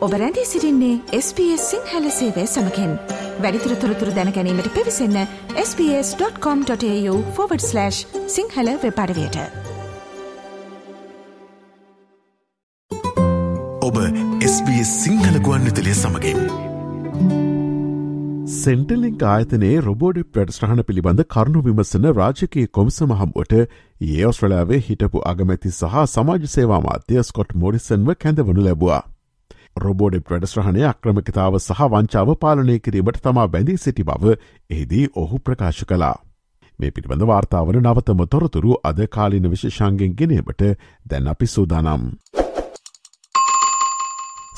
ඔබ රැඳී සිරින්නේ SBS සිංහල සේවය සමකෙන්. වැඩිතුර තොරතුර දැනැනීමට පිවිසන්න ps.com.ta/ සිංහල වෙපඩවයට ඔබ SBS සිංහල ගුවන්විතලය සමගින්. සෙන්ටලිංක් ආයතනයේ රොබෝඩි ප්‍රඩස්ටහන පිළිබඳ කරුණු විමසන රාජකයේ කොමිසම හම්බුවට ඒ ඔස්ට්‍රලාවේ හිටපු අගමැති සහ සමාජ සේවා මාත්‍යය ස්කොට් මෝරිසන්ව කැඳවනු ලැබවා. රොබෝඩ ප්‍රඩස්්‍රහණය අක්‍රමිකතාව සහ වංචාව පාලනය කිරීමට තමා බැඳී සිටි බව එහිදී ඔහු ප්‍රකාශ කලා. මේ පිළිබඳ වාර්තාවන නවතම තොරතුරු අද කාලින විශෂංගෙන් ගෙනීමට දැන් අපි සූදානම්.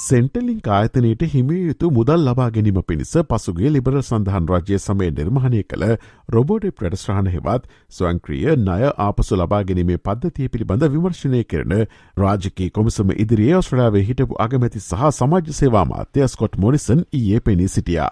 සෙන්ටලිං ආයතනයට හිමිය යුතු මුදල් ලබා ගැනීම පිණිස පසුගේ ලිබර සඳහන් රජය සමය නිර්මාණය කළ රොබෝඩ ප්‍රඩස්්‍රහණ හෙවත් ස්වංක්‍රිය ණය ආපසු ලබා ගැනීමේ පද්ධතිය පිළිබඳ විමර්ශනය කරන රාජකී කොමිසම ඉදිරියේ ඔස්ට්‍රලාවේ හිටපු අගමැති සහ සමාජ සේවා මාත්‍යය ස්කොට් මොනිසන් ඊයේ පෙනී සිටියා.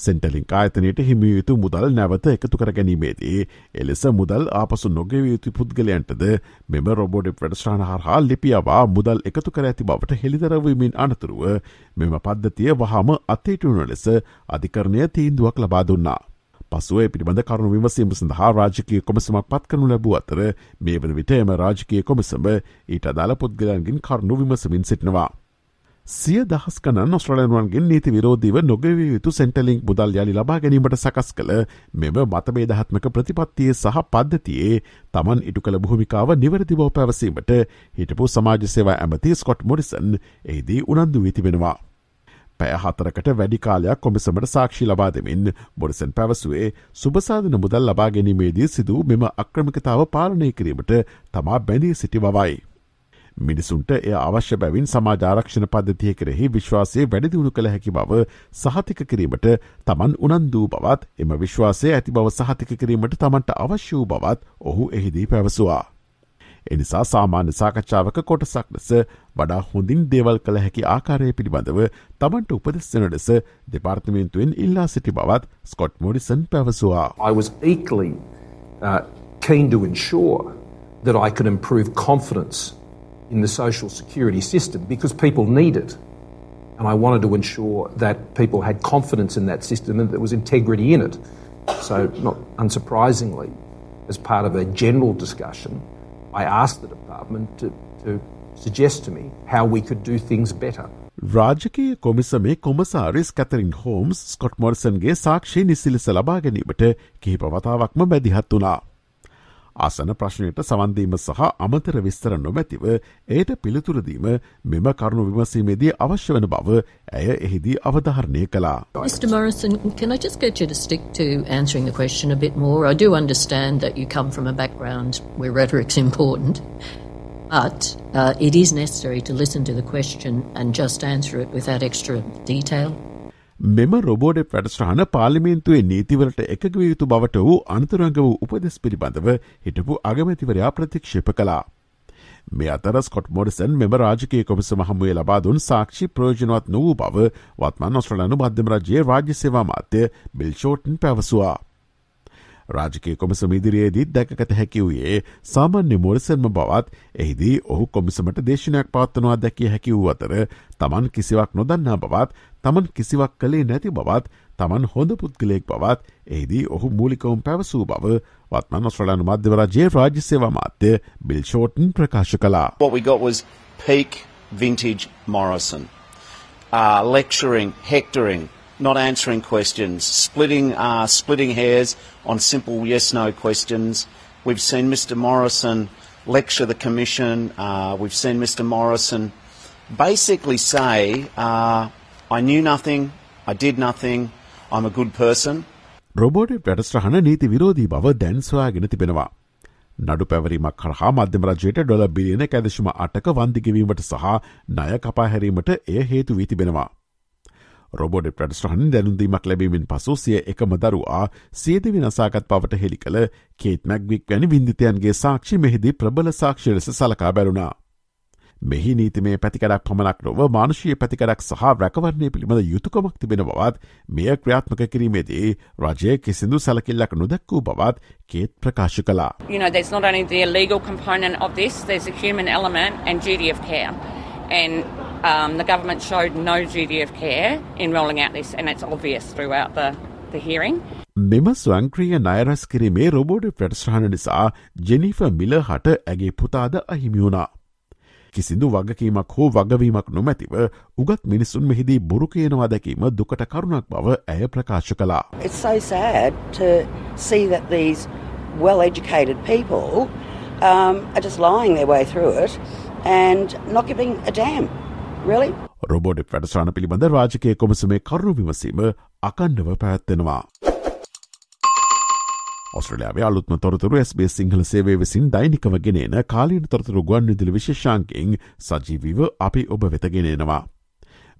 සෙන්ටලිං ආයතනයට හිමිය යුතු මුදල් නැවත එකතු කර ගැනීමේදී එලෙස මුදල් ආපසු නොගෙව යුතු පුද්ගලයන්ටද මෙම රොබෝඩි ප්‍රඩස්්‍රාණ හරහා ලිපියවා මුදල් එකතු කර ඇති බවට හෙළිදරවීමෙන් අනතුරුව මෙම පද්ධතිය වහම අත්තේටුවන ලෙස අධිකරණය තීන්දුවක් ලබා දුන්නා. පසුව පිළිබඳ කරුණු විමසීම සඳහා රාජකය කොමසමක් පත් කරනු ලැබූ අතර මේ වන විට එම රාජකය කොමසම ඊට අදාළ පුද්ගලන්ගින් කරුණු විමසමින් සිටිනවා. සිය දහස් කනන් ඔස්ට්‍රලයන්වන්ගෙන් නීති විරෝධීව නොගවිය යුතු සෙන්ටලිංක් බුදල් යාලි ලබා ගැනීමට සකස් කළ මෙම මතබේදහත්මක ප්‍රතිපත්තියේ සහ පද්ධතියේ තමන් ඉටු කළ භූමිකාව නිවරදිවෝ පැවසීමට හිටපු සමාජ සේවා ඇමති ස්කොට් මොරිසන් එහිදී උනන්දු විතිබෙනවා. පැය හතරකට වැඩි කාලයක් කොමිසමට සාක්ෂි ලබා දෙමින් බොරිසන් පැවසුවේ සුභසාධන මුදල් ලබා ගැනීමේදී සිදූ මෙම අක්‍රමිකතාව පාලනය කිරීමට තමා බැඳී සිටි බවයි. මිනිසුන්ට එය අවශ්‍ය බැවින් සමාජාරක්ෂණ පද්ධතිය කෙරෙහි විශ්වාසය වැඩිදිුණු කළ හැකි බව සහතික කිරීමට තමන් උනන්දූ බවත් එම විශ්වාසය ඇති බව සහතික කිරීමට තමන්ට අවශ්‍ය වූ බවත් ඔහු එහිදී පැවසවා. එනිසා සාමාන්‍ය සාකච්ඡාවක කොටසක් ලෙස වඩා හොඳින් දේවල් කළ හැකි ආකාරය පිළිබඳව තමන්ට උපදෙස්සන ලෙස දෙපාර්තමේන්තුවෙන් ඉල්ලා සිටි බවත් ස්කොට් මොඩිසන් පැවසවා. I was equally uh, keen to ensure that I could improve confidence in the social security system because people need it. And I wanted to ensure that people had confidence in that system and there was integrity in it. So, not unsurprisingly, as part of a general discussion, I asked the department to, to suggest to me how we could do things better. රාජකීය කොමිසමේ කොමසාරිස් කතරින් Holmes Scott මොර්සන්ගේ සාක්ෂි නිසිලෙස ලබා ගැනීමට කිහිප වතාවක්ම බැදිහත් වනා. ආසන ප්‍රශ්නයට සවන්දීම සහ අමතර විස්තර නොමැතිව එයට පිළිතුරදීම මෙම කරුණු විමසීමේදී අවශ්‍ය වන බව ඇය එහිදී අවධාරණය කළා. Mr Morrison, can I just get you to stick to answering the question a bit more? I do understand that you come from a background where rhetoric's important. But uh, it is necessary to listen to the question and just answer it without extra detail. මෙම රොබෝඩ වැඩස්ට්‍රහන පාලිමේන්තුවේ නීතිවලට එකගව යුතු බවට වූ අන්තරංග වූ උපදෙස් පිළිබඳව හිටපු අගමැතිවරයා ප්‍රතික්ෂේප කලා. මේ අතර ස්කොට් මොඩසන් මෙම රාජකය කොමිසම හමුවේ ලබාදුන් සාක්ෂි ප්‍රෝජනවත් නොවූ බව වත්මන් ඔස්ට්‍රලනු මධ්‍යම රජයේ රාජ්‍ය සේවා මාත්‍ය බිල්ෂෝටන් පැවසවා. රාජකය කොමසම ඉදිරියේදී දැකත හැකි වූයේ සාමාන්‍ය මෝරසන්ම බවත් එහිදී ඔහු කොමිසමට දේශනයක් පවත්වනවා දැකිය හැකි වූ අතර තමන් කිසිවක් නොදන්නා බවත් තමන් කිසිවක් කළේ නැති බවත් තමන් හොඳ පුද්ගලයෙක් බවත් එහිදී ඔහු මූලිකවුම් පැවසූ බව වත්මන් ඔස්ට්‍රලයානු මධ්‍යවරජයේ රාජ්‍ය සේවා මාත්‍ය බිල් ෂෝටන් ප්‍රකාශ කලා. What we got was peak vintage Morrison. Uh, lecturing, hectoring, not answering questions, splitting, uh, splitting hairs on simple yes no questions. We've seen Mr Morrison lecture the Commission. Uh, we've seen Mr Morrison basically say, uh, I knew nothing, I did nothing, I'm a good person. රොබෝඩ වැඩස්ට්‍රහන නීති විරෝධී බව දැන් සොයාගෙන තිබෙනවා. නඩු පැවරීමක් කරහා මධ්‍යම රජයට ඩොල බිලියන කැදශම අටක වන්දිගෙවීමට සහ ණය කපාහැරීමට එය හේතු වී තිබෙනවා. රොබෝඩ ප්‍රඩස්ට්‍රහන් දැනුන්දීමක් ලැබීමෙන් පසු සිය එකම දරුවා සියදවි නසාගත් පවට හෙළි කළ කේත් මැක්වික් වැනි විින්දිතයන්ගේ සාක්ෂි මෙහිදී ප්‍රබල සාක්ෂි ලෙස සලකා බැරුණා. මෙහි නීතිමේ පැතිකඩක් පමණක් නොව මානුෂය පැතිකඩක් සහ රැකවරණය පිළිබඳ යුතුකමක් තිබෙන බවත් මෙය ක්‍රියාත්මක කිරීමේදී රජය කිසිදු සැලකිල්ලක් නොදැක්වූ බවත් කේත් ප්‍රකාශ කලා. You know, there's not only the illegal component of this, there's a human element and duty of care. And Um, the government showed no duty of care in rolling out this, and it's obvious throughout the, the hearing. මෙම ස්වංක්‍රිය නයරස් කිරීමේ රොබෝඩ ප්‍රටස්්‍රහණ නිසා ජෙනිෆ මිල හට ඇගේ පුතාද අහිමියුණා. කිසිදු වගකීමක් හෝ වගවීමක් නොමැතිව උගත් මිනිසුන් මෙහිදී බුරු කියනවා දැකීම දුකට කරුණක් බව ඇය ප්‍රකාශ කලා. It's so sad to see that these well educated people um, are just lying their way through it and not giving a damn. Really? රොබෝඩ් වැඩසාන පිළිබඳ රාජකය කොමසමේ කරුණු විමසීම අකණ්ඩව පැත්තෙනවා. ඔස්ට්‍රලයාාවේ අලුත්ම තොරතුරු ස්බේ සිංහල සේවේ විසින් දෛනිකව ගෙනන කාලීන තොරතුරු ගුවන් විදිලි විශේෂාන්කෙන් සජීවිව අපි ඔබ වෙතගෙනෙනවා.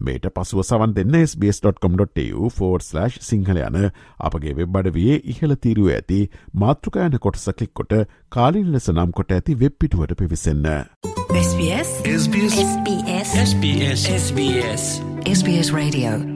මේට පසුව සවන් දෙන්න sbs.com.tu4/ සිංහල යන අපගේ වෙබ් අඩවයේ ඉහළ තීරුව ඇති මාතෘකයන කොටස කලික්කොට කාලින් ලෙස නම් කොට ඇති වෙබ්පිටුවට පිවිසන්න. SBS SBS SBS SBS SBS SBS Radio